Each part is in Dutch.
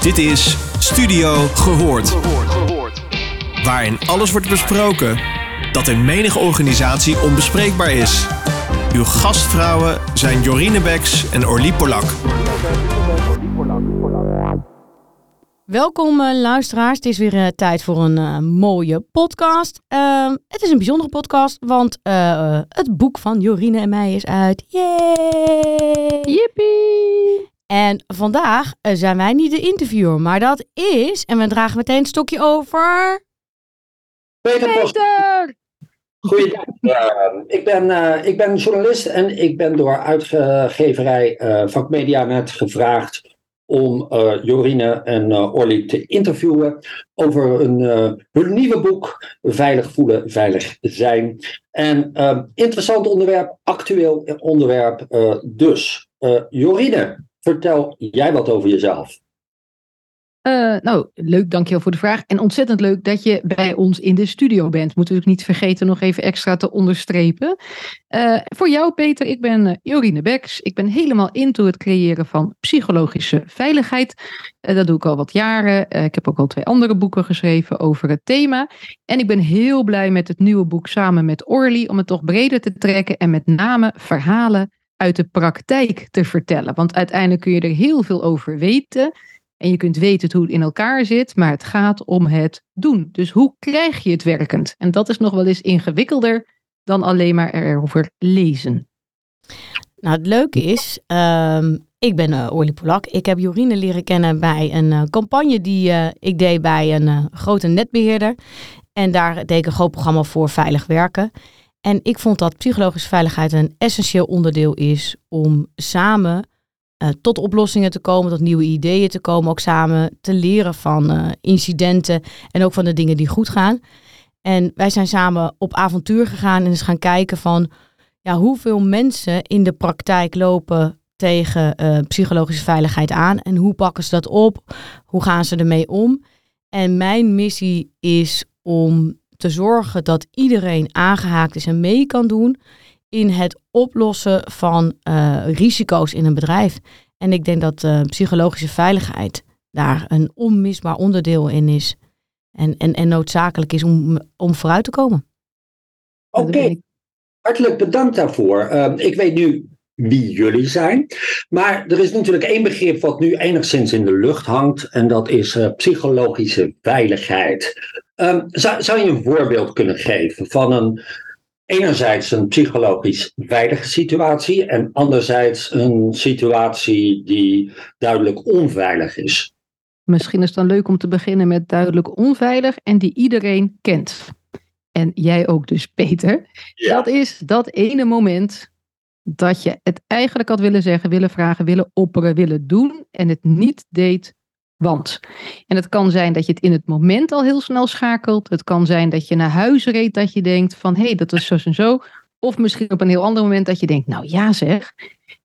Dit is Studio Gehoord. Waarin alles wordt besproken dat in menige organisatie onbespreekbaar is. Uw gastvrouwen zijn Jorine Beks en Orlie Polak. Welkom uh, luisteraars. Het is weer uh, tijd voor een uh, mooie podcast. Ehm, het is een bijzondere podcast, want het boek van Jorine en mij is uit. Yay! Yippie! En vandaag zijn wij niet de interviewer, maar dat is, en we dragen meteen een stokje over... Peter! Peter! Goeiedag. ik, ben, ik ben journalist en ik ben door uitgeverij Vakmedia net gevraagd om uh, Jorine en uh, Orly te interviewen over een, uh, hun nieuwe boek Veilig voelen, veilig zijn. En interessant onderwerp, actueel onderwerp dus. Jorine, vertel jij wat over jezelf. Uh, nou, leuk, dankjewel voor de vraag. En ontzettend leuk dat je bij ons in de studio bent. Moet natuurlijk niet vergeten nog even extra te onderstrepen. Uh, voor jou, Peter, ik ben uh, Jorine Beks. Ik ben helemaal into het creëren van psychologische veiligheid. dat doe ik al wat jaren. ik heb ook al twee andere boeken geschreven over het thema. En ik ben heel blij met het nieuwe boek samen met Orly om het toch breder te trekken en met name verhalen uit de praktijk te vertellen. Want uiteindelijk kun je er heel veel over weten. En je kunt weten hoe het in elkaar zit, maar het gaat om het doen. Dus hoe krijg je het werkend? En dat is nog wel eens ingewikkelder dan alleen maar erover lezen. Nou, het leuke is, um, ik ben uh, Orly Polak. Ik heb Jorine leren kennen bij een uh, campagne die uh, ik deed bij een grote netbeheerder. En daar deed ik een groot programma voor veilig werken. En ik vond dat psychologische veiligheid een essentieel onderdeel is om samen uh, tot oplossingen te komen, tot nieuwe ideeën te komen, ook samen te leren van uh, incidenten en ook van de dingen die goed gaan. En wij zijn samen op avontuur gegaan en eens gaan kijken van ja, hoeveel mensen in de praktijk lopen tegen uh, psychologische veiligheid aan en hoe pakken ze dat op, hoe gaan ze ermee om. En mijn missie is om te zorgen dat iedereen aangehaakt is en mee kan doen in het oplossen van uh, risico's in een bedrijf. En ik denk dat uh, psychologische veiligheid daar een onmisbaar onderdeel in is. En, en, en noodzakelijk is om, om vooruit te komen. Oké, okay. hartelijk bedankt daarvoor. Uh, ik weet nu wie jullie zijn. Maar er is natuurlijk één begrip wat nu enigszins in de lucht hangt. En dat is uh, psychologische veiligheid. Um, zou, zou je een voorbeeld kunnen geven van een enerzijds een psychologisch veilige situatie en anderzijds een situatie die duidelijk onveilig is. Misschien is het dan leuk om te beginnen met duidelijk onveilig en die iedereen kent. En jij ook dus, Peter. Ja. Dat is dat ene moment dat je het eigenlijk had willen zeggen, willen vragen, willen opperen, willen doen en het niet deed want. En het kan zijn dat je het in het moment al heel snel schakelt. Het kan zijn dat je naar huis reed dat je denkt van hé, hey, dat is zo en zo. Of misschien op een heel ander moment dat je denkt, nou ja zeg.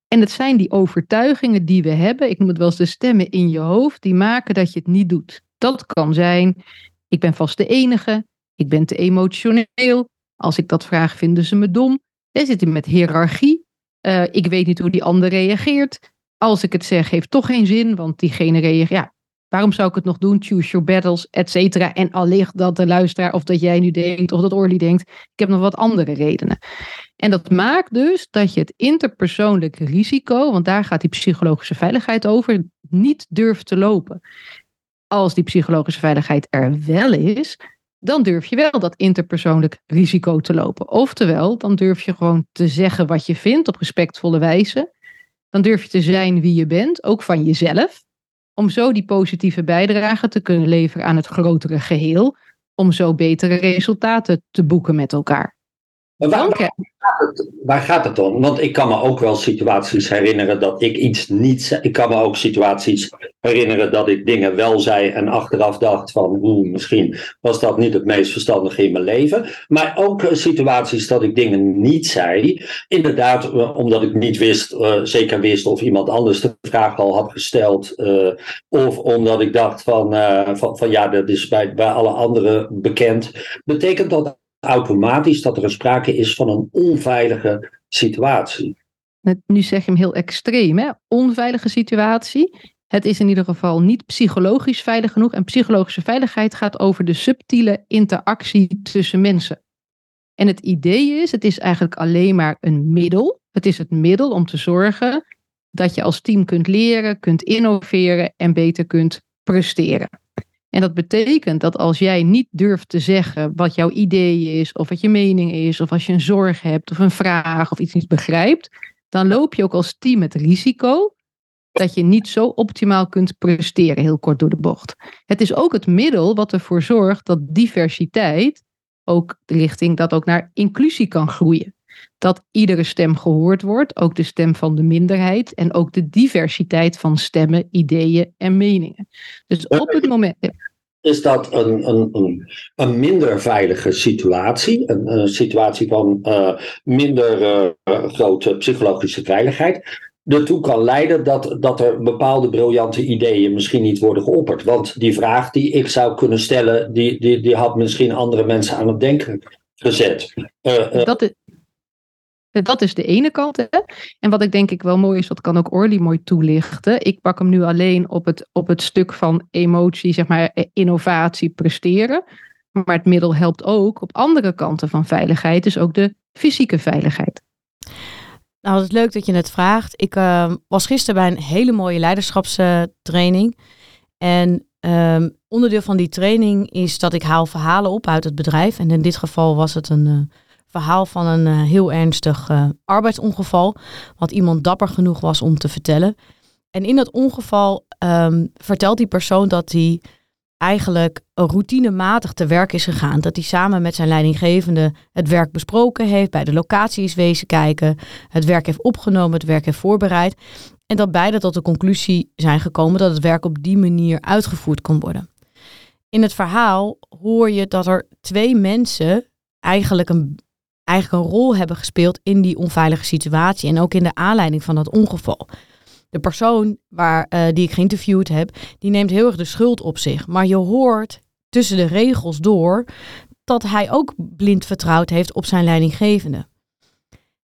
En het zijn die overtuigingen die we hebben, ik noem het wel eens de stemmen in je hoofd, die maken dat je het niet doet. Dat kan zijn, ik ben vast de enige, ik ben te emotioneel. Als ik dat vraag, vinden ze me dom. Er zit met hiërarchie. Uh, ik weet niet hoe die ander reageert. Als ik het zeg, heeft toch geen zin, want diegene reageert. Ja, Waarom zou ik het nog doen? Choose your battles, et cetera. En allicht dat de luisteraar, of dat jij nu denkt, of dat Orly denkt, ik heb nog wat andere redenen. En dat maakt dus dat je het interpersoonlijk risico, want daar gaat die psychologische veiligheid over, niet durft te lopen. Als die psychologische veiligheid er wel is, dan durf je wel dat interpersoonlijk risico te lopen. Oftewel, dan durf je gewoon te zeggen wat je vindt op respectvolle wijze. Dan durf je te zijn wie je bent, ook van jezelf om zo die positieve bijdrage te kunnen leveren aan het grotere geheel, om zo betere resultaten te boeken met elkaar. Waar, waar, gaat het, waar, gaat het, om? Want ik kan me ook wel situaties herinneren dat ik iets niet zei. Ik kan me ook situaties herinneren dat ik dingen wel zei en achteraf dacht van hoe misschien was dat niet het meest verstandige in mijn leven. Maar ook uh, situaties dat ik dingen niet zei. Inderdaad, uh, omdat ik niet wist, uh, zeker wist of iemand anders de vraag al had gesteld. of omdat ik dacht van, van, van ja, dat is bij, bij alle anderen bekend. Betekent dat automatisch dat er sprake is van een onveilige situatie. Nu zeg je hem heel extreem, hè? Onveilige situatie. Het is in ieder geval niet psychologisch veilig genoeg. En psychologische veiligheid gaat over de subtiele interactie tussen mensen. En het idee is, het is eigenlijk alleen maar een middel. Het is het middel om te zorgen dat je als team kunt leren, kunt innoveren en beter kunt presteren. En dat betekent dat als jij niet durft te zeggen wat jouw idee is, of wat je mening is, of als je een zorg hebt, of een vraag, of iets niet begrijpt, dan loop je ook als team het risico dat je niet zo optimaal kunt presteren, heel kort door de bocht. Het is ook het middel wat ervoor zorgt dat diversiteit ook de richting dat ook naar inclusie kan groeien. Dat iedere stem gehoord wordt, ook de stem van de minderheid en ook de diversiteit van stemmen, ideeën en meningen. Dus op het moment. Is dat een, een, een, een minder veilige situatie? Een, een situatie van uh, minder uh, grote psychologische veiligheid? ertoe kan leiden dat, dat er bepaalde briljante ideeën misschien niet worden geopperd. Want die vraag die ik zou kunnen stellen, die, die, die had misschien andere mensen aan het denken gezet. Uh, dat, is, dat is de ene kant. Hè? En wat ik denk ik wel mooi is, dat kan ook Orly mooi toelichten. Ik pak hem nu alleen op het, op het stuk van emotie, zeg maar innovatie, presteren. Maar het middel helpt ook op andere kanten van veiligheid, dus ook de fysieke veiligheid. Nou, het is leuk dat je het vraagt. Ik uh, was gisteren bij een hele mooie leiderschapstraining. En um, onderdeel van die training is dat ik haal verhalen op uit het bedrijf. En in dit geval was het een uh, verhaal van een uh, heel ernstig uh, arbeidsongeval. Wat iemand dapper genoeg was om te vertellen. En in dat ongeval um, vertelt die persoon dat hij eigenlijk routinematig te werk is gegaan. Dat hij samen met zijn leidinggevende het werk besproken heeft, bij de locatie is wezen kijken, het werk heeft opgenomen, het werk heeft voorbereid. En dat beide tot de conclusie zijn gekomen dat het werk op die manier uitgevoerd kon worden. In het verhaal hoor je dat er twee mensen eigenlijk een, eigenlijk een rol hebben gespeeld in die onveilige situatie en ook in de aanleiding van dat ongeval de persoon waar, uh, die ik geïnterviewd heb, die neemt heel erg de schuld op zich. Maar je hoort tussen de regels door dat hij ook blind vertrouwd heeft op zijn leidinggevende.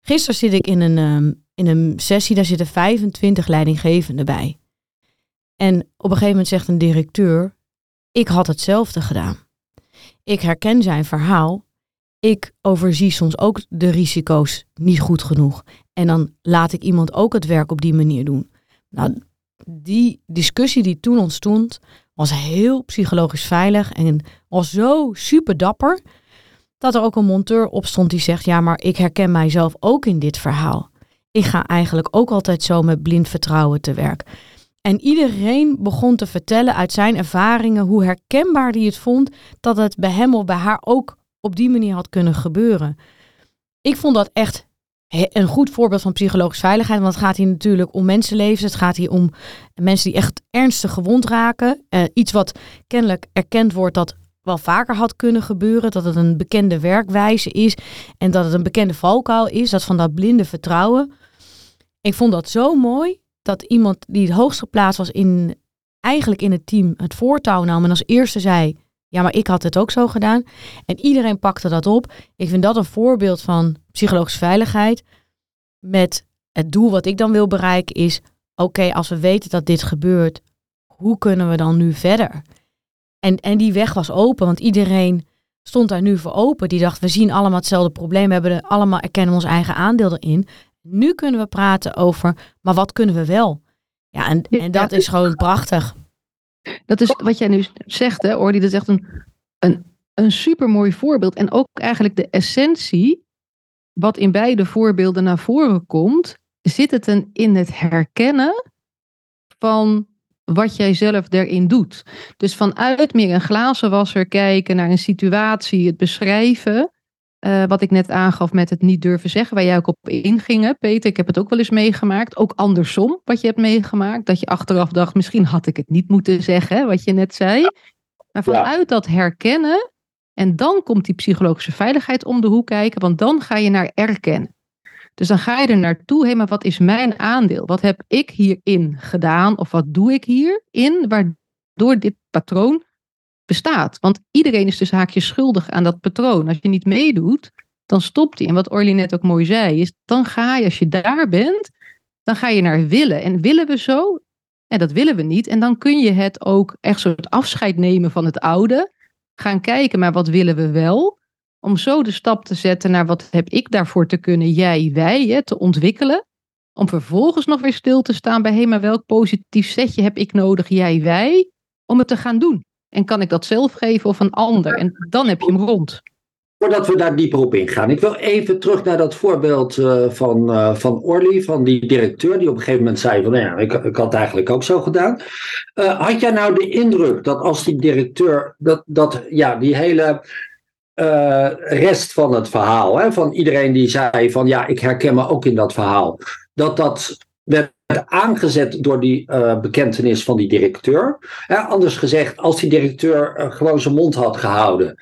Gisteren zit ik in een, um, in een sessie, daar zitten 25 leidinggevenden bij. En op een gegeven moment zegt een directeur, ik had hetzelfde gedaan. Ik herken zijn verhaal. Ik overzie soms ook de risico's niet goed genoeg. En dan laat ik iemand ook het werk op die manier doen. Nou, die discussie die toen ontstond, was heel psychologisch veilig en was zo super dapper. Dat er ook een monteur opstond die zegt: Ja, maar ik herken mijzelf ook in dit verhaal. Ik ga eigenlijk ook altijd zo met blind vertrouwen te werk. En iedereen begon te vertellen uit zijn ervaringen hoe herkenbaar hij het vond dat het bij hem of bij haar ook op die manier had kunnen gebeuren. Ik vond dat echt een goed voorbeeld van psychologische veiligheid. Want het gaat hier natuurlijk om mensenlevens. Het gaat hier om mensen die echt ernstig gewond raken. Uh, iets wat kennelijk erkend wordt dat wel vaker had kunnen gebeuren. Dat het een bekende werkwijze is. En dat het een bekende valkuil is. Dat van dat blinde vertrouwen. Ik vond dat zo mooi. Dat iemand die het hoogst geplaatst was in eigenlijk in het team het voortouw nam. En als eerste zei. Ja, maar ik had het ook zo gedaan. En iedereen pakte dat op. Ik vind dat een voorbeeld van psychologische veiligheid. Met het doel wat ik dan wil bereiken is: oké, als we weten dat dit gebeurt, hoe kunnen we dan nu verder? En, en die weg was open, want iedereen stond daar nu voor open. Die dacht: we zien allemaal hetzelfde probleem, we hebben er allemaal erkennen ons eigen aandeel erin. Nu kunnen we praten over, maar wat kunnen we wel? Ja, en, en dat is gewoon prachtig. Dat is wat jij nu zegt, hè. Dat is echt een, een, een supermooi voorbeeld. En ook eigenlijk de essentie, wat in beide voorbeelden naar voren komt, zit het een, in het herkennen van wat jij zelf erin doet. Dus vanuit meer een glazenwasser kijken naar een situatie, het beschrijven. Uh, wat ik net aangaf met het niet durven zeggen, waar jij ook op inging, Peter. Ik heb het ook wel eens meegemaakt. Ook andersom, wat je hebt meegemaakt. Dat je achteraf dacht, misschien had ik het niet moeten zeggen, hè, wat je net zei. Maar vanuit dat herkennen, en dan komt die psychologische veiligheid om de hoek kijken, want dan ga je naar erkennen. Dus dan ga je er naartoe, hé, maar wat is mijn aandeel? Wat heb ik hierin gedaan? Of wat doe ik hierin, waardoor dit patroon bestaat. Want iedereen is dus haakjes schuldig aan dat patroon. Als je niet meedoet, dan stopt hij. En wat Orly net ook mooi zei, is dan ga je, als je daar bent, dan ga je naar willen. En willen we zo? En dat willen we niet. En dan kun je het ook echt soort afscheid nemen van het oude. Gaan kijken, maar wat willen we wel? Om zo de stap te zetten naar wat heb ik daarvoor te kunnen, jij, wij, hè, te ontwikkelen. Om vervolgens nog weer stil te staan bij, hé, maar welk positief setje heb ik nodig, jij, wij, om het te gaan doen? En kan ik dat zelf geven of een ander? En dan heb je hem rond. Voordat we daar dieper op ingaan, ik wil even terug naar dat voorbeeld uh, van, uh, van Orly, van die directeur, die op een gegeven moment zei van, nou ja, ik, ik had het eigenlijk ook zo gedaan. Uh, had jij nou de indruk dat als die directeur, dat, dat ja, die hele rest van het verhaal, hè, van iedereen die zei van, ja, ik herken me ook in dat verhaal, dat dat werd aangezet door die uh, bekentenis van die directeur. anders gezegd, als die directeur uh, gewoon zijn mond had gehouden,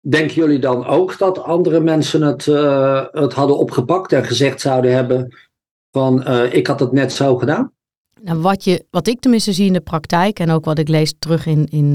denken jullie dan ook dat andere mensen het, uh, het hadden opgepakt en gezegd zouden hebben van ik had het net zo gedaan? Nou, wat, je, wat ik tenminste zie in de praktijk en ook wat ik lees terug in, in,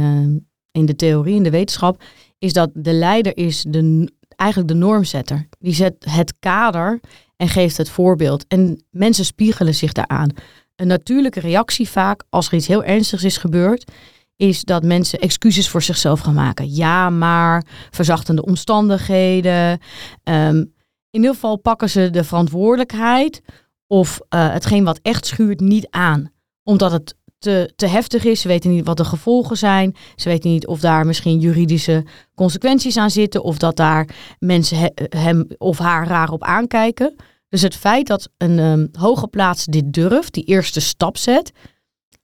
in de theorie, in de wetenschap, is dat de leider is de, eigenlijk de normzetter. Die zet het kader en geeft het voorbeeld. En mensen spiegelen zich daaraan. Een natuurlijke reactie vaak, als er iets heel ernstigs is gebeurd, is dat mensen excuses voor zichzelf gaan maken. Ja, maar verzachtende omstandigheden. Um, in ieder geval pakken ze de verantwoordelijkheid of uh, hetgeen wat echt schuurt niet aan. Omdat het te, te heftig is. Ze weten niet wat de gevolgen zijn. Ze weten niet of daar misschien juridische consequenties aan zitten. Of dat daar mensen he, hem of haar raar op aankijken. Dus het feit dat een um, hoge plaats dit durft, die eerste stap zet,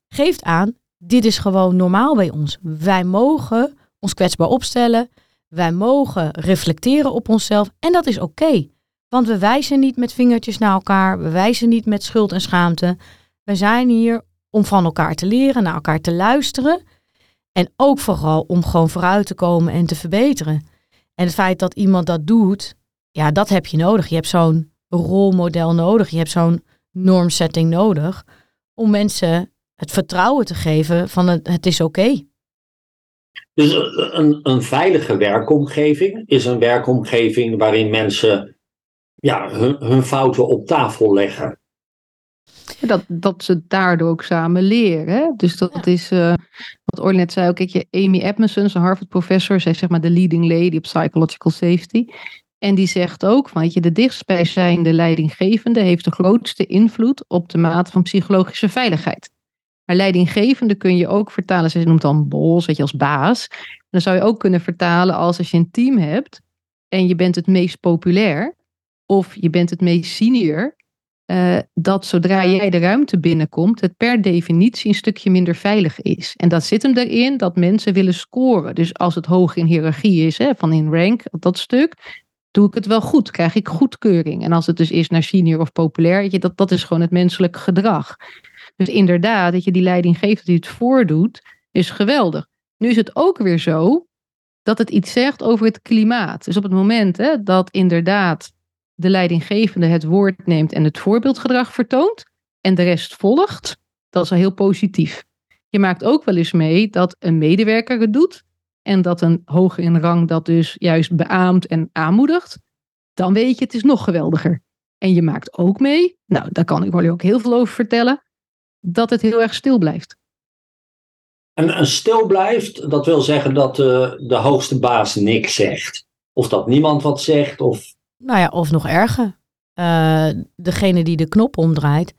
geeft aan, dit is gewoon normaal bij ons. Wij mogen ons kwetsbaar opstellen. Wij mogen reflecteren op onszelf. En dat is oké. Want we wijzen niet met vingertjes naar elkaar. We wijzen niet met schuld en schaamte. We zijn hier om van elkaar te leren, naar elkaar te luisteren. En ook vooral om gewoon vooruit te komen en te verbeteren. En het feit dat iemand dat doet, ja, dat heb je nodig. Je hebt zo'n rolmodel nodig. Je hebt zo'n normsetting nodig om mensen het vertrouwen te geven van het, het is oké. Dus een, een veilige werkomgeving is een werkomgeving waarin mensen ja, hun, hun fouten op tafel leggen. Dat, dat ze daardoor ook samen leren. Hè? Dus dat is uh, wat net zei ook. Kijk, je, Amy Edmondson, een Harvard professor, zij is zeg maar de leading lady op psychological safety. En die zegt ook, weet je, de dichtstbijzijnde leidinggevende heeft de grootste invloed op de mate van psychologische veiligheid. Maar leidinggevende kun je ook vertalen, ze noemt dan bos, weet je, als baas. dan zou je ook kunnen vertalen als als je een team hebt en je bent het meest populair of je bent het meest senior, uh, dat zodra jij de ruimte binnenkomt, het per definitie een stukje minder veilig is. En dat zit hem erin dat mensen willen scoren. Dus als het hoog in hiërarchie is, hè, van in rank, dat stuk, doe ik het wel goed? Krijg ik goedkeuring? En als het dus is naar senior of populair, je, dat, dat is gewoon het menselijk gedrag. Dus inderdaad, dat je die leiding geeft die het voordoet, is geweldig. Nu is het ook weer zo dat het iets zegt over het klimaat. Dus op het moment hè, dat inderdaad de leidinggevende het woord neemt en het voorbeeldgedrag vertoont en de rest volgt, dat is al heel positief. Je maakt ook wel eens mee dat een medewerker het doet en dat een hoger in rang dat dus juist beaamt en aanmoedigt, dan weet je het is nog geweldiger. En je maakt ook mee, nou daar kan ik wel ook heel veel over vertellen, dat het heel erg stil blijft. En, en stil blijft, dat wil zeggen dat de, de hoogste baas niks zegt. Of dat niemand wat zegt, of... Nou ja, of nog erger. Uh, degene die de knop omdraait,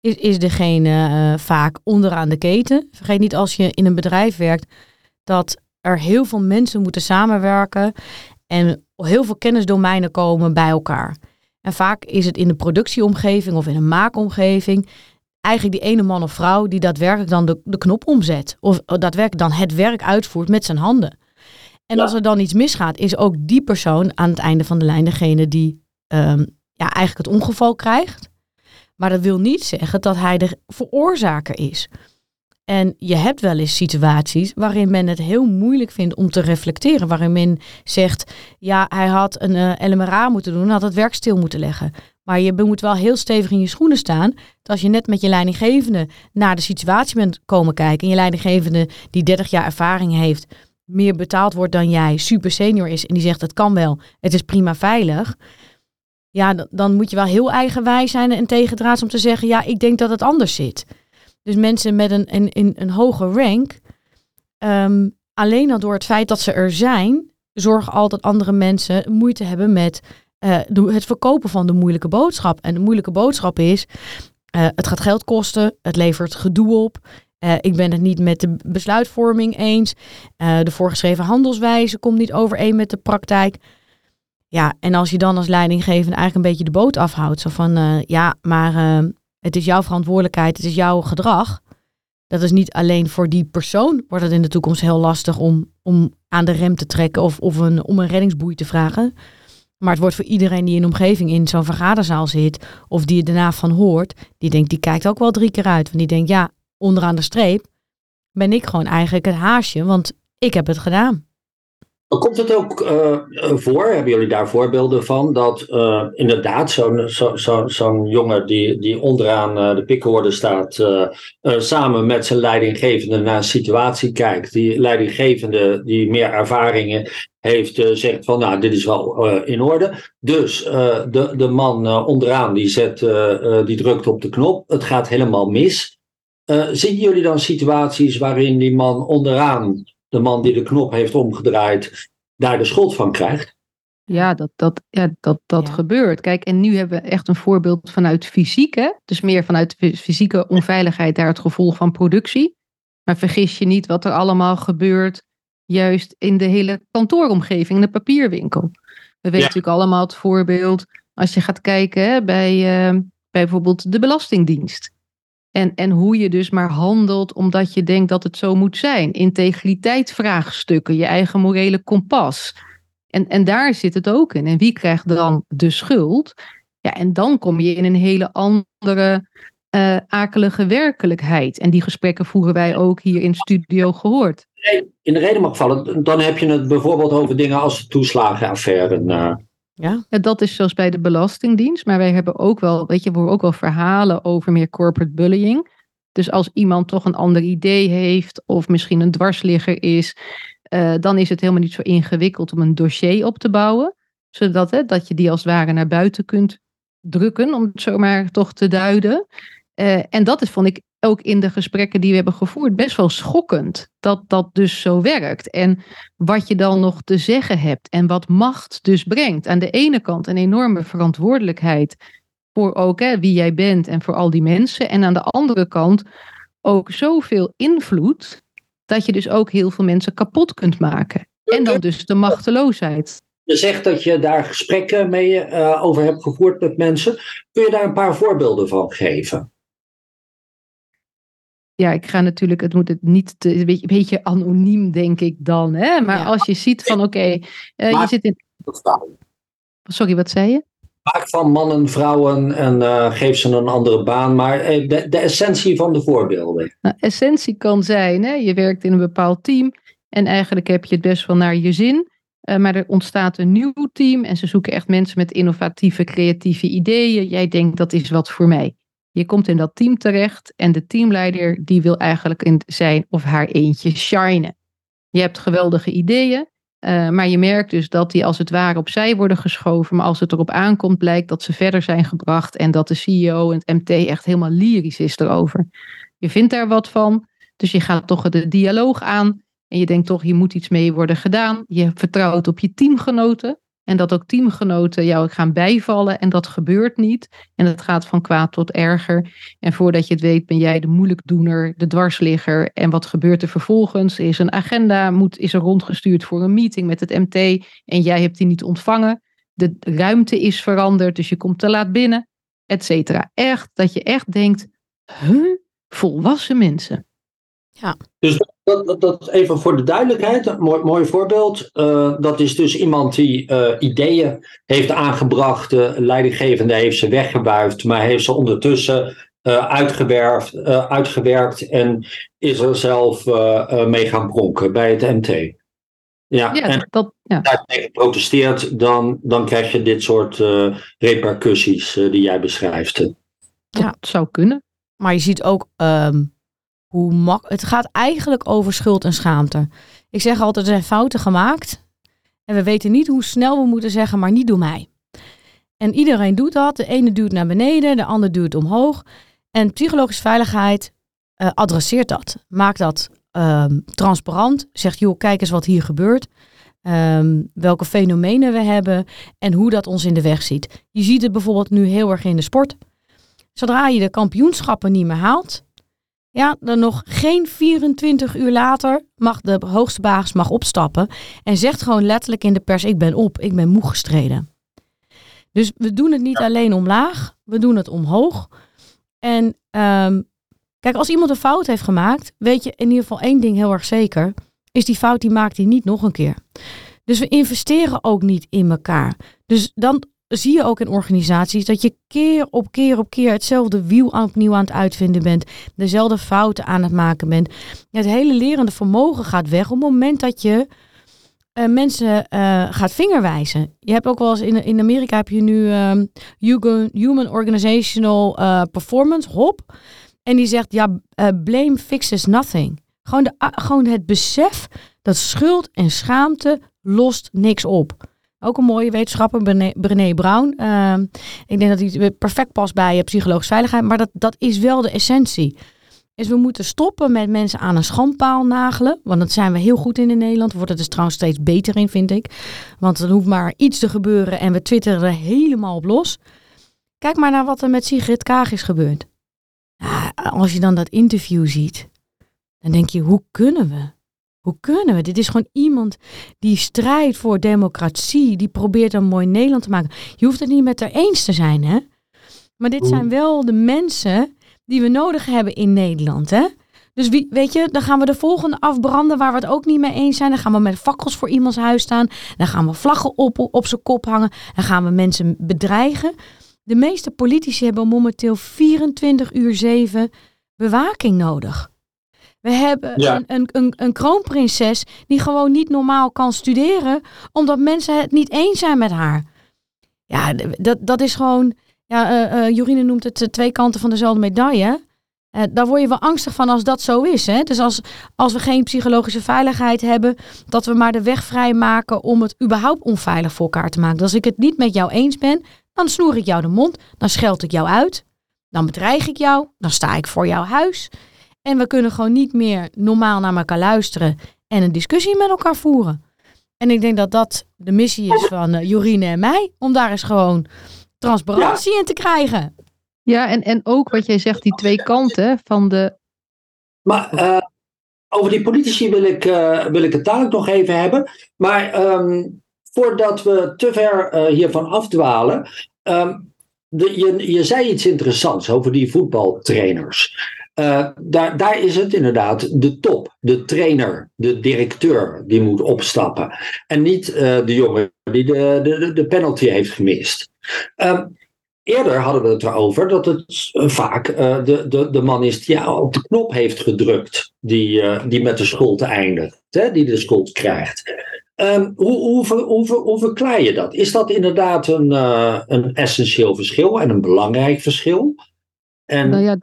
is, is degene uh, vaak onderaan de keten. Vergeet niet als je in een bedrijf werkt, dat er heel veel mensen moeten samenwerken en heel veel kennisdomeinen komen bij elkaar. En vaak is het in de productieomgeving of in een maakomgeving eigenlijk die ene man of vrouw die daadwerkelijk dan de, de knop omzet. Of daadwerkelijk dan het werk uitvoert met zijn handen. En als er dan iets misgaat, is ook die persoon aan het einde van de lijn degene die um, ja, eigenlijk het ongeval krijgt. Maar dat wil niet zeggen dat hij de veroorzaker is. En je hebt wel eens situaties waarin men het heel moeilijk vindt om te reflecteren. Waarin men zegt, ja, hij had een uh, eh, LMRA moeten doen, had het werk stil moeten leggen. Maar je moet wel heel stevig in je schoenen staan. Dat als je net met je leidinggevende naar de situatie bent komen kijken. En je leidinggevende die 30 jaar ervaring heeft, meer betaald wordt dan jij, super senior is. En die zegt, het kan wel, het is prima veilig. Ja, dan moet je wel heel eigenwijs zijn en tegendraads om te zeggen, ja, ik denk dat het anders zit. Dus mensen met een, een, een, een hoge rank, ehm, alleen al door het feit dat ze er zijn, zorgen al dat andere mensen moeite hebben met uh, het verkopen van de moeilijke boodschap. En de moeilijke boodschap is, uh, het gaat geld kosten, het levert gedoe op. Uh, ik ben het niet met de besluitvorming eens. de voorgeschreven handelswijze komt niet overeen met de praktijk. Ja, en als je dan als leidinggevende eigenlijk een beetje de boot afhoudt. Zo van, ja, maar het is jouw verantwoordelijkheid, het is jouw gedrag. Dat is niet alleen voor die persoon, wordt het in de toekomst heel lastig om, om aan de rem te trekken of, of een, om een reddingsboei te vragen. Maar het wordt voor iedereen die in de omgeving in zo'n vergaderzaal zit, of die er daarna van hoort, die denkt, die kijkt ook wel drie keer uit. Want die denkt, ja, onderaan de streep ben ik gewoon eigenlijk het haasje, want ik heb het gedaan. Komt het ook uh, voor, hebben jullie daar voorbeelden van, dat uh, inderdaad zo'n zo, zo, zo jongen die, die onderaan de pikkenorde staat, samen met zijn leidinggevende naar een situatie kijkt, die leidinggevende die meer ervaringen heeft, zegt van nou dit is wel in orde. Dus de, de man onderaan die, zet, die drukt op de knop, het gaat helemaal mis. Zien jullie dan situaties waarin die man onderaan de man die de knop heeft omgedraaid, daar de schuld van krijgt. Ja, dat, dat, ja, dat, dat gebeurt. Kijk, en nu hebben we echt een voorbeeld vanuit fysiek. Hè? Dus meer vanuit fysieke onveiligheid, daar het gevolg van productie. Maar vergis je niet wat er allemaal gebeurt, juist in de hele kantooromgeving, in de papierwinkel. We weten natuurlijk allemaal het voorbeeld, als je gaat kijken hè, bij, uh, bij bijvoorbeeld de Belastingdienst. En, en hoe je dus maar handelt omdat je denkt dat het zo moet zijn. Integriteitsvraagstukken, je eigen morele kompas. En, en daar zit het ook in. En wie krijgt dan de schuld? Ja, en dan kom je in een hele andere uh, akelige werkelijkheid. En die gesprekken voeren wij ook hier in studio gehoord. In de reden mag vallen, dan heb je het bijvoorbeeld over dingen als de toeslagenaffaire. Ja. ja. dat is zoals bij de Belastingdienst. Maar wij hebben ook wel, weet je, we horen ook wel verhalen over meer corporate bullying. Dus als iemand toch een ander idee heeft of misschien een dwarsligger is, uh, dan is het helemaal niet zo ingewikkeld om een dossier op te bouwen. Zodat hè, dat je die als het ware naar buiten kunt drukken, om het zomaar toch te duiden. Uh, en dat is, vond ik, ook in de gesprekken die we hebben gevoerd best wel schokkend dat dat dus zo werkt. En wat je dan nog te zeggen hebt en wat macht dus brengt. Aan de ene kant een enorme verantwoordelijkheid voor ook hè, wie jij bent en voor al die mensen. En aan de andere kant ook zoveel invloed dat je dus ook heel veel mensen kapot kunt maken. En dan dus de machteloosheid. Je zegt dat je daar gesprekken mee uh, over hebt gevoerd met mensen. Kun je daar een paar voorbeelden van geven? Ja, ik ga natuurlijk, het moet het niet te, een beetje, beetje anoniem, denk ik dan. Hè? Maar als je ziet van, oké, okay, uh, je zit in. Sorry, wat zei je? Maak van mannen, vrouwen en uh, geef ze een andere baan. Maar uh, de, de, essentie van de voorbeelden. Nou, essentie kan zijn, hè? je werkt in een bepaald team en eigenlijk heb je het best wel naar je zin. Uh, maar er ontstaat een nieuw team en ze zoeken echt mensen met innovatieve, creatieve ideeën. Jij denkt dat is wat voor mij. Je komt in dat team terecht en de teamleider die wil eigenlijk in zijn of haar eentje shinen. Je hebt geweldige ideeën, uh, maar je merkt dus dat die als het ware opzij worden geschoven. Maar als het erop aankomt, blijkt dat ze verder zijn gebracht en dat de CEO en het MT echt helemaal lyrisch is erover. Je vindt daar wat van, dus je gaat toch de dialoog aan en je denkt toch, hier moet iets mee worden gedaan. Je vertrouwt op je teamgenoten. En dat ook teamgenoten jou gaan bijvallen. En dat gebeurt niet. En het gaat van kwaad tot erger. En voordat je het weet ben jij de moeilijkdoener, de dwarsligger. En wat gebeurt er vervolgens? Is een agenda, moet, is er rondgestuurd voor een meeting met het MT. En jij hebt die niet ontvangen. De ruimte is veranderd, dus je komt te laat binnen. Et cetera. Echt, dat je echt denkt, huh? Volwassen mensen. Ja. Dus dat, dat, even voor de duidelijkheid, een mooi, mooi voorbeeld. Uh, dat is dus iemand die uh, ideeën heeft aangebracht, de leidinggevende heeft ze weggebuift, maar heeft ze ondertussen uh, uitgewerfd, uitgewerkt en is er zelf mee gaan pronken bij het MT. Ja, ja en dat, ja. tegen protesteert, dan, dan krijg je dit soort repercussies die jij beschrijft. Ja, het zou kunnen. Maar je ziet ook um hoe het gaat eigenlijk over schuld en schaamte. Ik zeg altijd, er zijn fouten gemaakt. En we weten niet hoe snel we moeten zeggen, maar niet door mij. En iedereen doet dat. De ene duwt naar beneden, de ander duwt omhoog. En psychologische veiligheid uh, adresseert dat. Maak dat um, transparant. Zegt, joh, kijk eens wat hier gebeurt. Um, welke fenomenen we hebben en hoe dat ons in de weg ziet. Je ziet het bijvoorbeeld nu heel erg in de sport. Zodra je de kampioenschappen niet meer haalt, ja, dan nog geen 24 uur later mag de hoogste baas mag opstappen en zegt gewoon letterlijk in de pers: ik ben op, ik ben moe gestreden. Dus we doen het niet alleen omlaag, we doen het omhoog. En um, kijk, als iemand een fout heeft gemaakt, weet je in ieder geval één ding heel erg zeker. Is die fout, die maakt hij niet nog een keer. Dus we investeren ook niet in elkaar. Dus dan zie je ook in organisaties dat je keer op keer op keer hetzelfde wiel opnieuw aan het uitvinden bent. Dezelfde fouten aan het maken bent. Het hele lerende vermogen gaat weg op het moment dat je uh, mensen uh, gaat vingerwijzen. Je hebt ook wel eens in, in Amerika heb je nu um, Human Organizational uh, Performance, HOP. En die zegt, ja, blame fixes nothing. Gewoon, de, gewoon het besef dat schuld en schaamte lost niks op. Ook een mooie wetenschapper, Brené, Brown. Ehm, ik denk dat hij perfect past bij psychologische veiligheid. Maar dat, dat is wel de essentie. Is we moeten stoppen met mensen aan een schandpaal nagelen. Want dat zijn we heel goed in in Nederland. Wordt het dus trouwens steeds beter in, vind ik. Want er hoeft maar iets te gebeuren en we twitteren er helemaal op los. Kijk maar naar wat er met Sigrid Kaag is gebeurd. Ja, als je dan dat interview ziet, dan denk je, hoe kunnen we? Hoe kunnen we? Dit is gewoon iemand die strijdt voor democratie, die probeert een mooi Nederland te maken. Je hoeft het niet met haar eens te zijn, hè? Maar dit zijn wel de mensen die we nodig hebben in Nederland, hè? Dus wie, weet je, dan gaan we de volgende afbranden waar we het ook niet mee eens zijn. Dan gaan we met fakkels voor iemands huis staan. Dan gaan we vlaggen op, op zijn kop hangen. Dan gaan we mensen bedreigen. De meeste politici hebben momenteel 24 uur 7 bewaking nodig. We hebben een, een, een, een, kroonprinses die gewoon niet normaal kan studeren, omdat mensen het niet eens zijn met haar. Ja, dat, dat is gewoon. Ja, uh, Jorine noemt het twee kanten van dezelfde medaille. Daar word je wel angstig van als dat zo is. Hè? Dus als, als we geen psychologische veiligheid hebben, dat we maar de weg vrijmaken om het überhaupt onveilig voor elkaar te maken. Dus als ik het niet met jou eens ben, dan snoer ik jou de mond, dan scheld ik jou uit, dan bedreig ik jou, dan sta ik voor jouw huis. En we kunnen gewoon niet meer normaal naar elkaar luisteren en een discussie met elkaar voeren. En ik denk dat dat de missie is van uh, Jorine en mij, om daar eens gewoon transparantie in te krijgen. Ja, en, en ook wat jij zegt, die twee kanten van de. Maar uh, over die politici wil ik, uh, wil ik het dadelijk nog even hebben. Maar um, voordat we te ver hiervan afdwalen. Um, de, je, je zei iets interessants over die voetbaltrainers. Uh, daar, daar is het inderdaad de top, de trainer, de directeur die moet opstappen. En niet uh, de jongen die de, de, de penalty heeft gemist. Uh, eerder hadden we het erover dat het eh, vaak de, de, de man is die op de knop heeft gedrukt, die, die met de schuld eindigt, hè, die de schuld krijgt. Hoe, hoe, hoe, hoe, verklaar je dat? Is dat inderdaad een, een essentieel verschil en een belangrijk verschil? En, nou ja,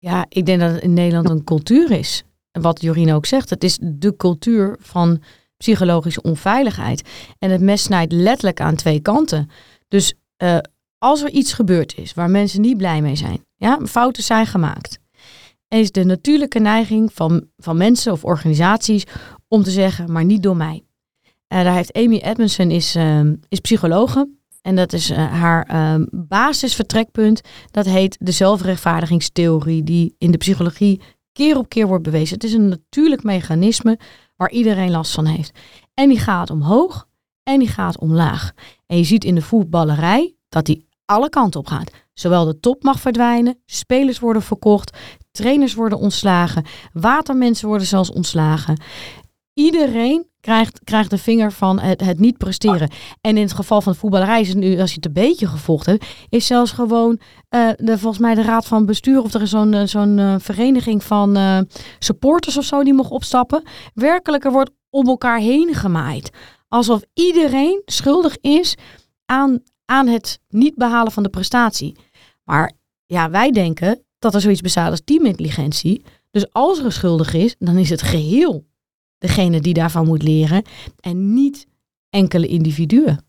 ja, ik denk dat het in Nederland een cultuur is. Wat Jorine ook zegt, het is de cultuur van psychologische onveiligheid. En het mes snijdt letterlijk aan twee kanten. Dus uh, als er iets gebeurd is waar mensen niet blij mee zijn, ja, fouten zijn gemaakt, is de natuurlijke neiging van, van mensen of organisaties om te zeggen, maar niet door mij. Uh, daar heeft Amy Edmondson is, uh, is psychologe en dat is uh, haar uh, basisvertrekpunt. Dat heet de zelfrechtvaardigingstheorie, die in de psychologie keer op keer wordt bewezen. Het is een natuurlijk mechanisme waar iedereen last van heeft. En die gaat omhoog en die gaat omlaag. En je ziet in de voetballerij dat die alle kanten op gaat. Zowel de top mag verdwijnen, spelers worden verkocht, trainers worden ontslagen, watermensen worden zelfs ontslagen. Iedereen krijgt, krijgt de vinger van het, het niet presteren. En in het geval van de voetballerij is nu, als je het een beetje gevolgd hebt, is zelfs gewoon uh, de, volgens mij de raad van bestuur of er is zo'n eh, zo'n uh, vereniging van supporters of zo die mogen opstappen. Werkelijk, er wordt om elkaar heen gemaaid. Alsof iedereen schuldig is aan, aan het niet behalen van de prestatie. Maar ja, wij denken dat er zoiets bestaat als teamintelligentie. Dus als er schuldig is, dan is het geheel degene die daarvan moet leren en niet enkele individuen.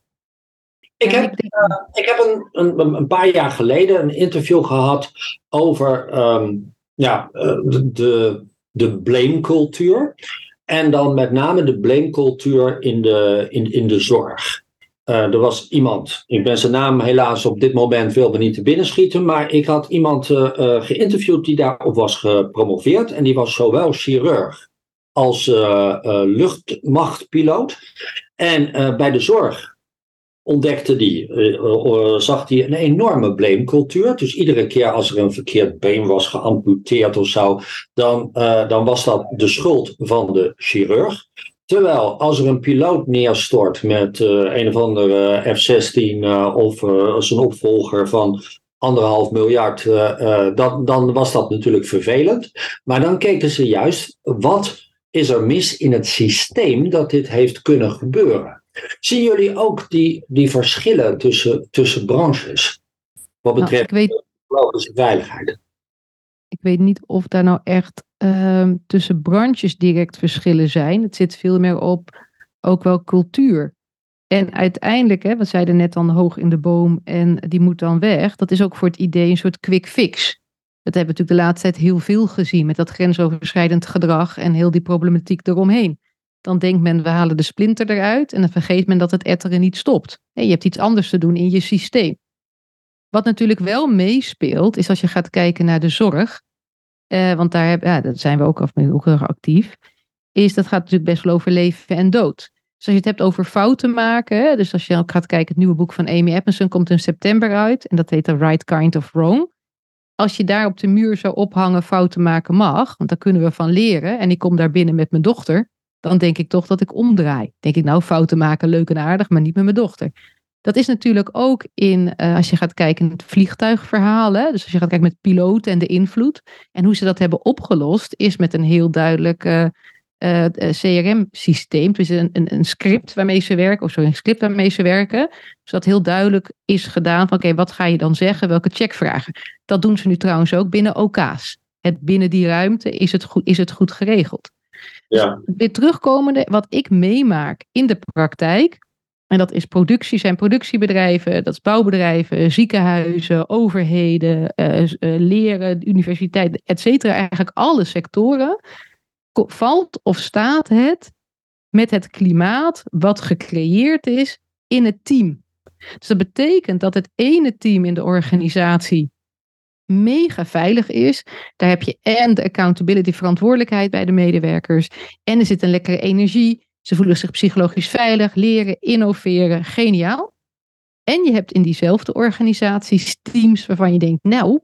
Ik heb, uh, ik heb een, een, een, paar jaar geleden een interview gehad over um, ja, de, de, de blamecultuur. En dan met name de blamecultuur in de, in, in de zorg. Uh, er was iemand, ik ben zijn naam helaas op dit moment wil me niet te binnen schieten, maar ik had iemand uh, uh, geïnterviewd die daarop was gepromoveerd. En die was zowel chirurg als luchtmachtpiloot. En bij de zorg ontdekte die, zag hij een enorme blamecultuur. Dus iedere keer als er een verkeerd been was geamputeerd of zo, dan, dan was dat de schuld van de chirurg. Terwijl als er een piloot neerstort met een of andere F-16 uh, of zijn opvolger van anderhalf miljard, dan, dan was dat natuurlijk vervelend. Maar dan keken ze juist, wat is er mis in het systeem dat dit heeft kunnen gebeuren? Zien jullie ook die, die verschillen tussen, tussen branches? Wat betreft nou, weet... veiligheid? Ik weet niet of daar nou echt uh, tussen branches direct verschillen zijn. Het zit veel meer op ook wel cultuur. En uiteindelijk, hè, we zeiden net dan hoog in de boom en die moet dan weg. Dat is ook voor het idee een soort quick fix. Dat hebben we natuurlijk de laatste tijd heel veel gezien met dat grensoverschrijdend gedrag en heel die problematiek eromheen. Dan denkt men, we halen de splinter eruit en dan vergeet men dat het etteren niet stopt. Je hebt iets anders te doen in je systeem. Wat natuurlijk wel meespeelt, is als je gaat kijken naar de zorg, uh, want daar, heb, ja, dat zijn we ook, af, ook heel erg actief, is dat gaat natuurlijk best wel over leven en dood. Dus als je het hebt over fouten maken, dus als je ook gaat kijken, het nieuwe boek van Amy Edmondson komt in september uit, en dat heet The Right Kind of Wrong. Als je daar op de muur zou ophangen, fouten maken mag, want daar kunnen we van leren, en ik kom daar binnen met mijn dochter, dan denk ik toch dat ik omdraai. Denk ik, nou, fouten maken, leuk en aardig, maar niet met mijn dochter. Dat is natuurlijk ook in, uh, als je gaat kijken in het vliegtuigverhaal. Hè? Dus als je gaat kijken met piloten en de invloed. En hoe ze dat hebben opgelost, is met een heel duidelijk uh, uh, CRM-systeem. Dus een, een, een, script waarmee ze werken, of sorry, een script waarmee ze werken. Zodat heel duidelijk is gedaan van oké, wat ga je dan zeggen? Welke checkvragen? Dat doen ze nu trouwens ook binnen OK's. Het, binnen die ruimte is het goed, is het goed geregeld. Ja. Dus weer terugkomende, wat ik meemaak in de praktijk en dat is productie, zijn productiebedrijven, dat is bouwbedrijven, ziekenhuizen, overheden, uh, uh, leren, universiteiten, et cetera. Eigenlijk alle sectoren. Valt of staat het met het klimaat wat gecreëerd is in het team? Dus dat betekent dat het ene team in de organisatie mega veilig is. Daar heb je en de accountability verantwoordelijkheid bij de medewerkers. En er zit een lekkere energie. Ze voelen zich psychologisch veilig, leren, innoveren, geniaal. En je hebt in diezelfde organisaties teams waarvan je denkt, nou,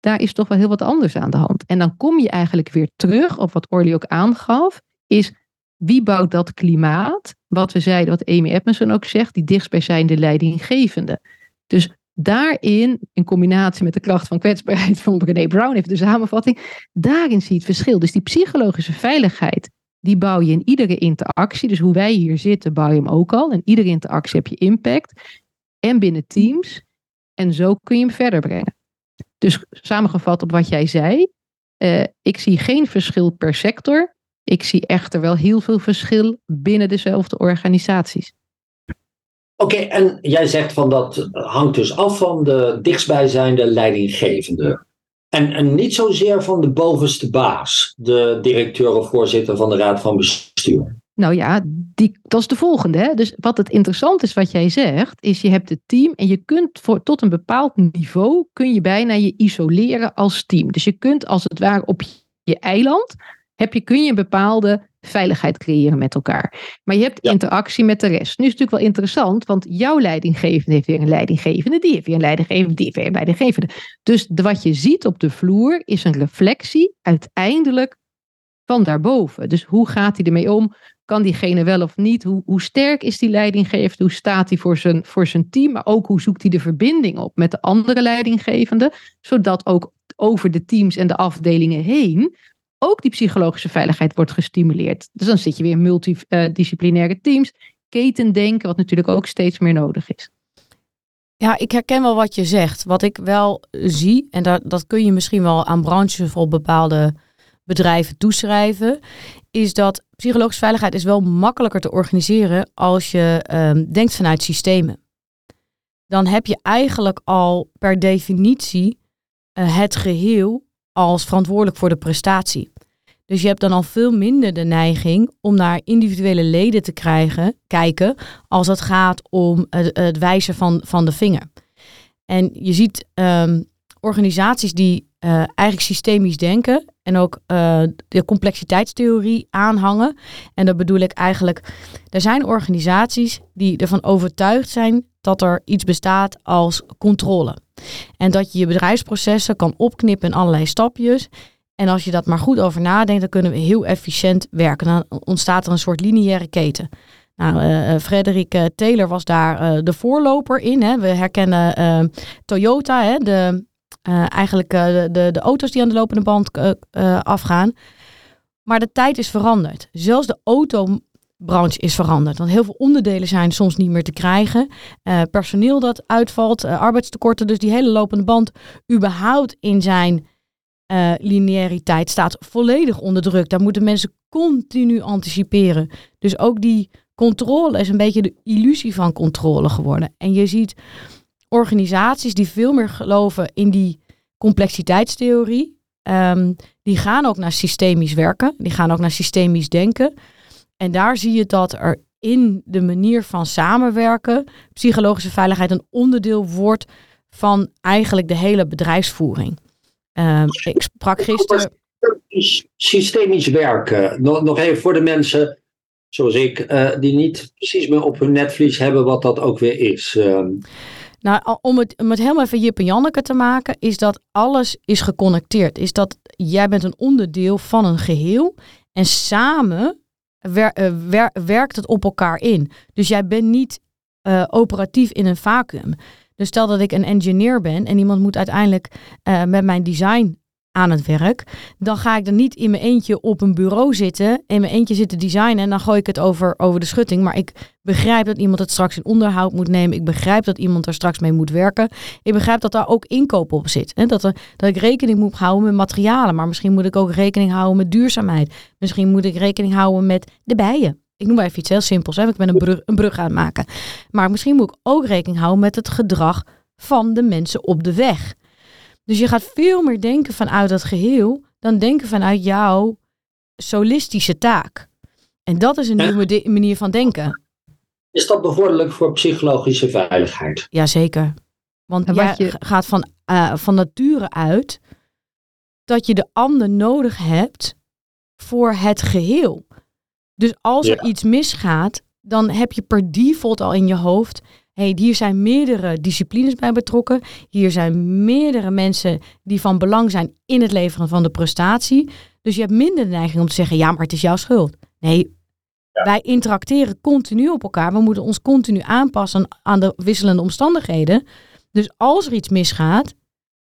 daar is toch wel heel wat anders aan de hand. En dan kom je eigenlijk weer terug op wat Orly ook aangaf, is wie bouwt dat klimaat? Wat we zeiden, wat Amy Edmondson ook zegt, die dichtstbijzijnde leidinggevende. Dus daarin, in combinatie met de kracht van kwetsbaarheid van Brené Brown, even de samenvatting, daarin zie je het verschil. Dus die psychologische veiligheid die bouw je in iedere interactie. Dus hoe wij hier zitten, bouw je hem ook al. In iedere interactie heb je impact. En binnen teams. En zo kun je hem verder brengen. Dus samengevat op wat jij zei. Uh, ik zie geen verschil per sector. Ik zie echter wel heel veel verschil binnen dezelfde organisaties. Oké, en jij zegt van dat hangt dus af van de dichtstbijzijnde leidinggevende. En, en niet zozeer van de bovenste baas, de directeur of voorzitter van de raad van bestuur. Nou ja, die, dat is de volgende. Hè? Dus wat het interessant is wat jij zegt, is je hebt het team en je kunt voor, tot een bepaald niveau kun je bijna je isoleren als team. Dus je kunt als het ware op je eiland, heb je, kun je een bepaalde veiligheid creëren met elkaar. Maar je hebt interactie met de rest. Nu is het natuurlijk wel interessant, want jouw leidinggevende heeft weer een leidinggevende, die heeft weer een leidinggevende, die heeft weer een leidinggevende. Dus de, wat je ziet op de vloer is een reflectie uiteindelijk van daarboven. Dus hoe gaat hij ermee om? Kan diegene wel of niet? Hoe, hoe sterk is die leidinggevende? Hoe staat hij voor zijn, voor zijn team? Maar ook hoe zoekt hij de verbinding op met de andere leidinggevende? Zodat ook over de teams en de afdelingen heen ook die psychologische veiligheid wordt gestimuleerd. Dus dan zit je weer in multidisciplinaire teams, ketendenken, wat natuurlijk ook steeds meer nodig is. Ja, ik herken wel wat je zegt. Wat ik wel zie, en dat, dat kun je misschien wel aan branches of bepaalde bedrijven toeschrijven, is dat psychologische veiligheid is wel makkelijker te organiseren als je um, denkt vanuit systemen. dan heb je eigenlijk al per definitie uh, het geheel als verantwoordelijk voor de prestatie. Dus je hebt dan al veel minder de neiging om naar individuele leden te krijgen, kijken als het gaat om het, het wijzen van, van de vinger. En je ziet um, organisaties die uh, eigenlijk systemisch denken en ook uh, de complexiteitstheorie aanhangen. En dat bedoel ik eigenlijk, er zijn organisaties die ervan overtuigd zijn dat er iets bestaat als controle. En dat je je bedrijfsprocessen kan opknippen in allerlei stapjes. En als je dat maar goed over nadenkt, dan kunnen we heel efficiënt werken. Dan ontstaat er een soort lineaire keten. Nou, uh, Frederik Taylor was daar de voorloper in. Hè. We herkennen Toyota, hè, de, eigenlijk de, de, de, auto's die aan de lopende band afgaan. Maar de tijd is veranderd. Zelfs de autobranche is veranderd. Want heel veel onderdelen zijn soms niet meer te krijgen. personeel dat uitvalt, arbeidstekorten. Dus die hele lopende band überhaupt in zijn uh, lineariteit staat volledig onder druk. Daar moeten mensen continu anticiperen. Dus ook die controle is een beetje de illusie van controle geworden. En je ziet organisaties die veel meer geloven in die complexiteitstheorie. Um, die gaan ook naar systemisch werken. Die gaan ook naar systemisch denken. En daar zie je dat er in de manier van samenwerken psychologische veiligheid een onderdeel wordt van eigenlijk de hele bedrijfsvoering. Um, ik sprak gisteren. Systemisch werken. Nog, nog even voor de mensen zoals ik, uh, die niet precies meer op hun netvlies hebben wat dat ook weer is. Um. Nou, om het, om helemaal even Jip en Janneke te maken, is dat alles is geconnecteerd. Is dat jij bent een onderdeel van een geheel en samen wer, werkt het op elkaar in. Dus jij bent niet uh, operatief in een vacuüm. Dus stel dat ik een engineer ben en iemand moet uiteindelijk uh, met mijn design aan het werk, dan ga ik er niet in mijn eentje op een bureau zitten, in mijn eentje zitten designen en dan gooi ik het over, over de schutting. Maar ik begrijp dat iemand het straks in onderhoud moet nemen. Ik begrijp dat iemand er straks mee moet werken. Ik begrijp dat daar ook inkoop op zit. Hè? Dat, er, dat ik rekening moet houden met materialen, maar misschien moet ik ook rekening houden met duurzaamheid. Misschien moet ik rekening houden met de bijen. Ik noem maar even iets heel simpels. Hè? Ik ben een brug, een brug aan het maken. Maar misschien moet ik ook rekening houden met het gedrag van de mensen op de weg. Dus je gaat veel meer denken vanuit dat geheel dan denken vanuit jouw solistische taak. En dat is een nieuwe manier van denken. Is dat bevorderlijk voor psychologische veiligheid? Jazeker. Want jij je... gaat van, uh, van nature uit dat je de ander nodig hebt voor het geheel. Dus als er iets misgaat, dan heb je per default al in je hoofd. Hey, hier zijn meerdere disciplines bij betrokken. Hier zijn meerdere mensen die van belang zijn in het leveren van de prestatie. Dus je hebt minder de neiging om te zeggen: ja, maar het is jouw schuld. Nee, wij interacteren continu op elkaar. We moeten ons continu aanpassen aan de wisselende omstandigheden. Dus als er iets misgaat,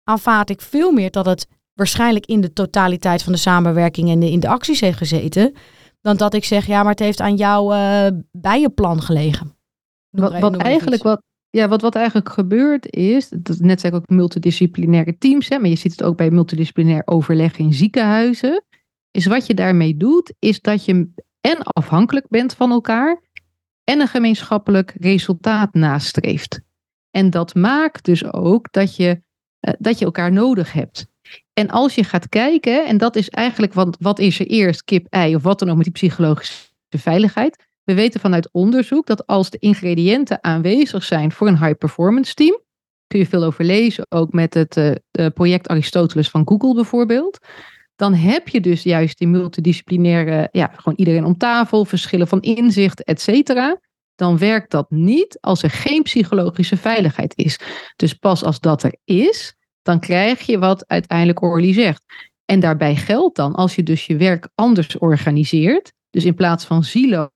aanvaard ik veel meer dat het waarschijnlijk in de totaliteit van de samenwerking en de, in de acties heeft gezeten dan dat ik zeg, ja, maar het heeft aan jouw uh, bijenplan gelegen. Wat, wat eigenlijk wat, ja, wat, wat eigenlijk gebeurt is, dat, net zei ik ook multidisciplinaire teams, hè, maar je ziet het ook bij multidisciplinair overleg in ziekenhuizen, is wat je daarmee doet, is dat je en afhankelijk bent van elkaar en een gemeenschappelijk resultaat nastreeft. En dat maakt dus ook dat je, uh, dat je elkaar nodig hebt. En als je gaat kijken, en dat is eigenlijk wat, wat is er eerst, kip, ei of wat dan ook met die psychologische veiligheid. We weten vanuit onderzoek dat als de ingrediënten aanwezig zijn voor een high performance team, kun je veel over lezen, ook met het uh, project Aristoteles van Google bijvoorbeeld. Dan heb je dus juist die multidisciplinaire, ja, gewoon iedereen om tafel, verschillen van inzicht, et cetera. Dan werkt dat niet als er geen psychologische veiligheid is. Dus pas als dat er is, dan krijg je wat uiteindelijk Orly zegt. En daarbij geldt dan, als je dus je werk anders organiseert, dus in plaats van silo,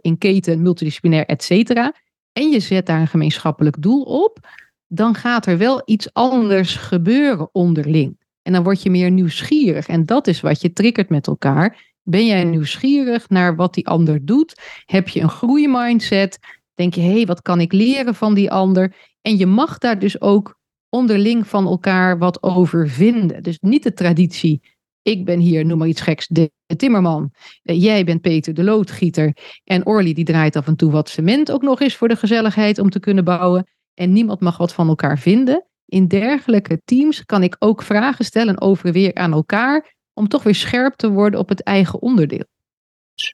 in keten, multidisciplinair, et cetera, en je zet daar een gemeenschappelijk doel op, dan gaat er wel iets anders gebeuren onderling. En dan word je meer nieuwsgierig. En dat is wat je triggert met elkaar. Ben jij nieuwsgierig naar wat die ander doet? Heb je een groeimindset? Denk je, hé, hey, wat kan ik leren van die ander? En je mag daar dus ook onderling van elkaar wat over vinden. Dus niet de traditie. Ik ben hier, noem maar iets geks, de, timmerman. Uh, jij bent Peter, de loodgieter. En Orly die draait af en toe wat cement ook nog eens voor de gezelligheid om te kunnen bouwen. en niemand mag wat van elkaar vinden. In dergelijke teams kan ik ook vragen stellen over weer aan elkaar, om toch weer scherp te worden op het eigen onderdeel.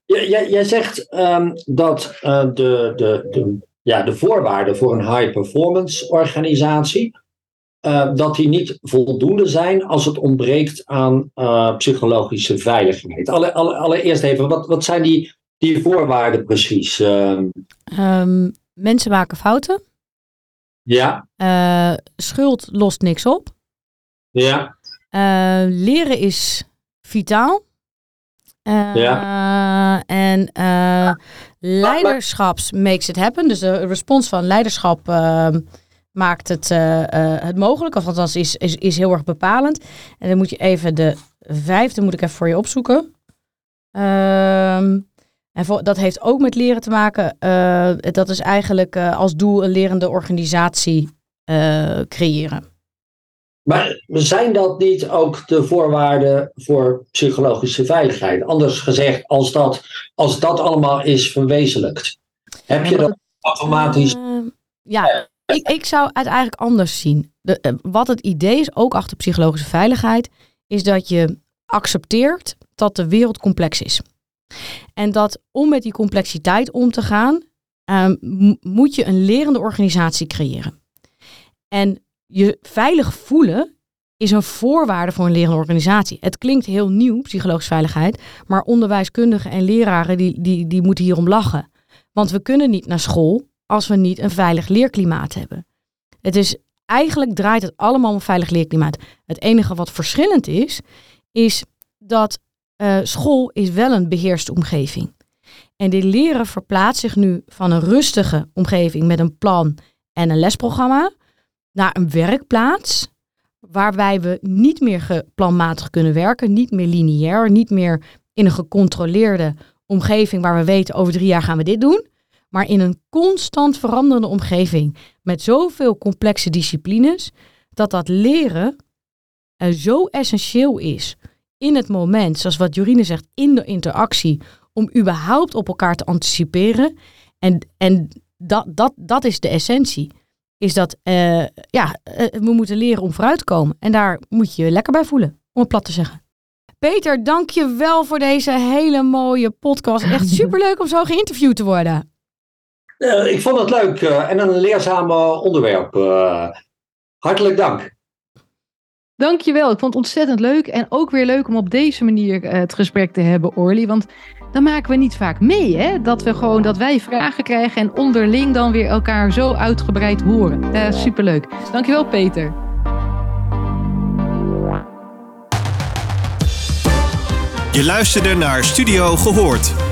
Jij, zegt ehm, dat de, de, de, ja, de voorwaarden voor een high performance organisatie, uh, dat die niet voldoende zijn als het ontbreekt aan uh, psychologische veiligheid. Alle, alle, allereerst even, wat, wat zijn die, die voorwaarden precies? Um, mensen maken fouten. Ja. schuld lost niks op. Ja. leren is vitaal. Ja. En leiderschaps makes it happen. Dus de respons van leiderschap uh, maakt het, uh, het mogelijk. Of althans is, is, is heel erg bepalend. En dan moet je even de vijfde moet ik even voor je opzoeken. Ehm, en voor, dat heeft ook met leren te maken. dat is eigenlijk als doel een lerende organisatie creëren. Maar zijn dat niet ook de voorwaarden voor psychologische veiligheid? Anders gezegd, als dat, als dat allemaal is verwezenlijkt, heb je dat automatisch. Ja, ik, zou het eigenlijk anders zien. De, uh, wat het idee is, ook achter psychologische veiligheid, is dat je accepteert dat de wereld complex is. En dat om met die complexiteit om te gaan, uh, moet je een lerende organisatie creëren. En je veilig voelen is een voorwaarde voor een lerende organisatie. Het klinkt heel nieuw, psychologische veiligheid, maar onderwijskundigen en leraren die, die, die moeten hierom lachen. Want we kunnen niet naar school als we niet een veilig leerklimaat hebben. Het is, eigenlijk draait het allemaal om veilig leerklimaat. Het enige wat verschillend is, is dat uh, school is wel een beheerste omgeving. En de leren verplaatst zich nu van een rustige omgeving met een plan en een lesprogramma naar een werkplaats waarbij we niet meer geplanmatig kunnen werken, niet meer lineair, niet meer in een gecontroleerde omgeving waar we weten over drie jaar gaan we dit doen, maar in een constant veranderende omgeving met zoveel complexe disciplines, dat dat leren uh, zo essentieel is in het moment, zoals wat Jorine zegt, in de interactie, om überhaupt op elkaar te anticiperen. En, en dat, dat, dat is de essentie is dat uh, ja, uh, we moeten leren om vooruit te komen. En daar moet je je lekker bij voelen, om het plat te zeggen. Peter, dank je wel voor deze hele mooie podcast. Echt superleuk om zo geïnterviewd te worden. Uh, ik vond het leuk en een leerzaam onderwerp. hartelijk dank. Dankjewel, ik vond het ontzettend leuk. En ook weer leuk om op deze manier het gesprek te hebben, Orly. Want dan maken we niet vaak mee, hè? Dat we gewoon dat wij vragen krijgen en onderling dan weer elkaar zo uitgebreid horen. Uh, superleuk. Dankjewel, Peter. Je luisterde naar Studio Gehoord.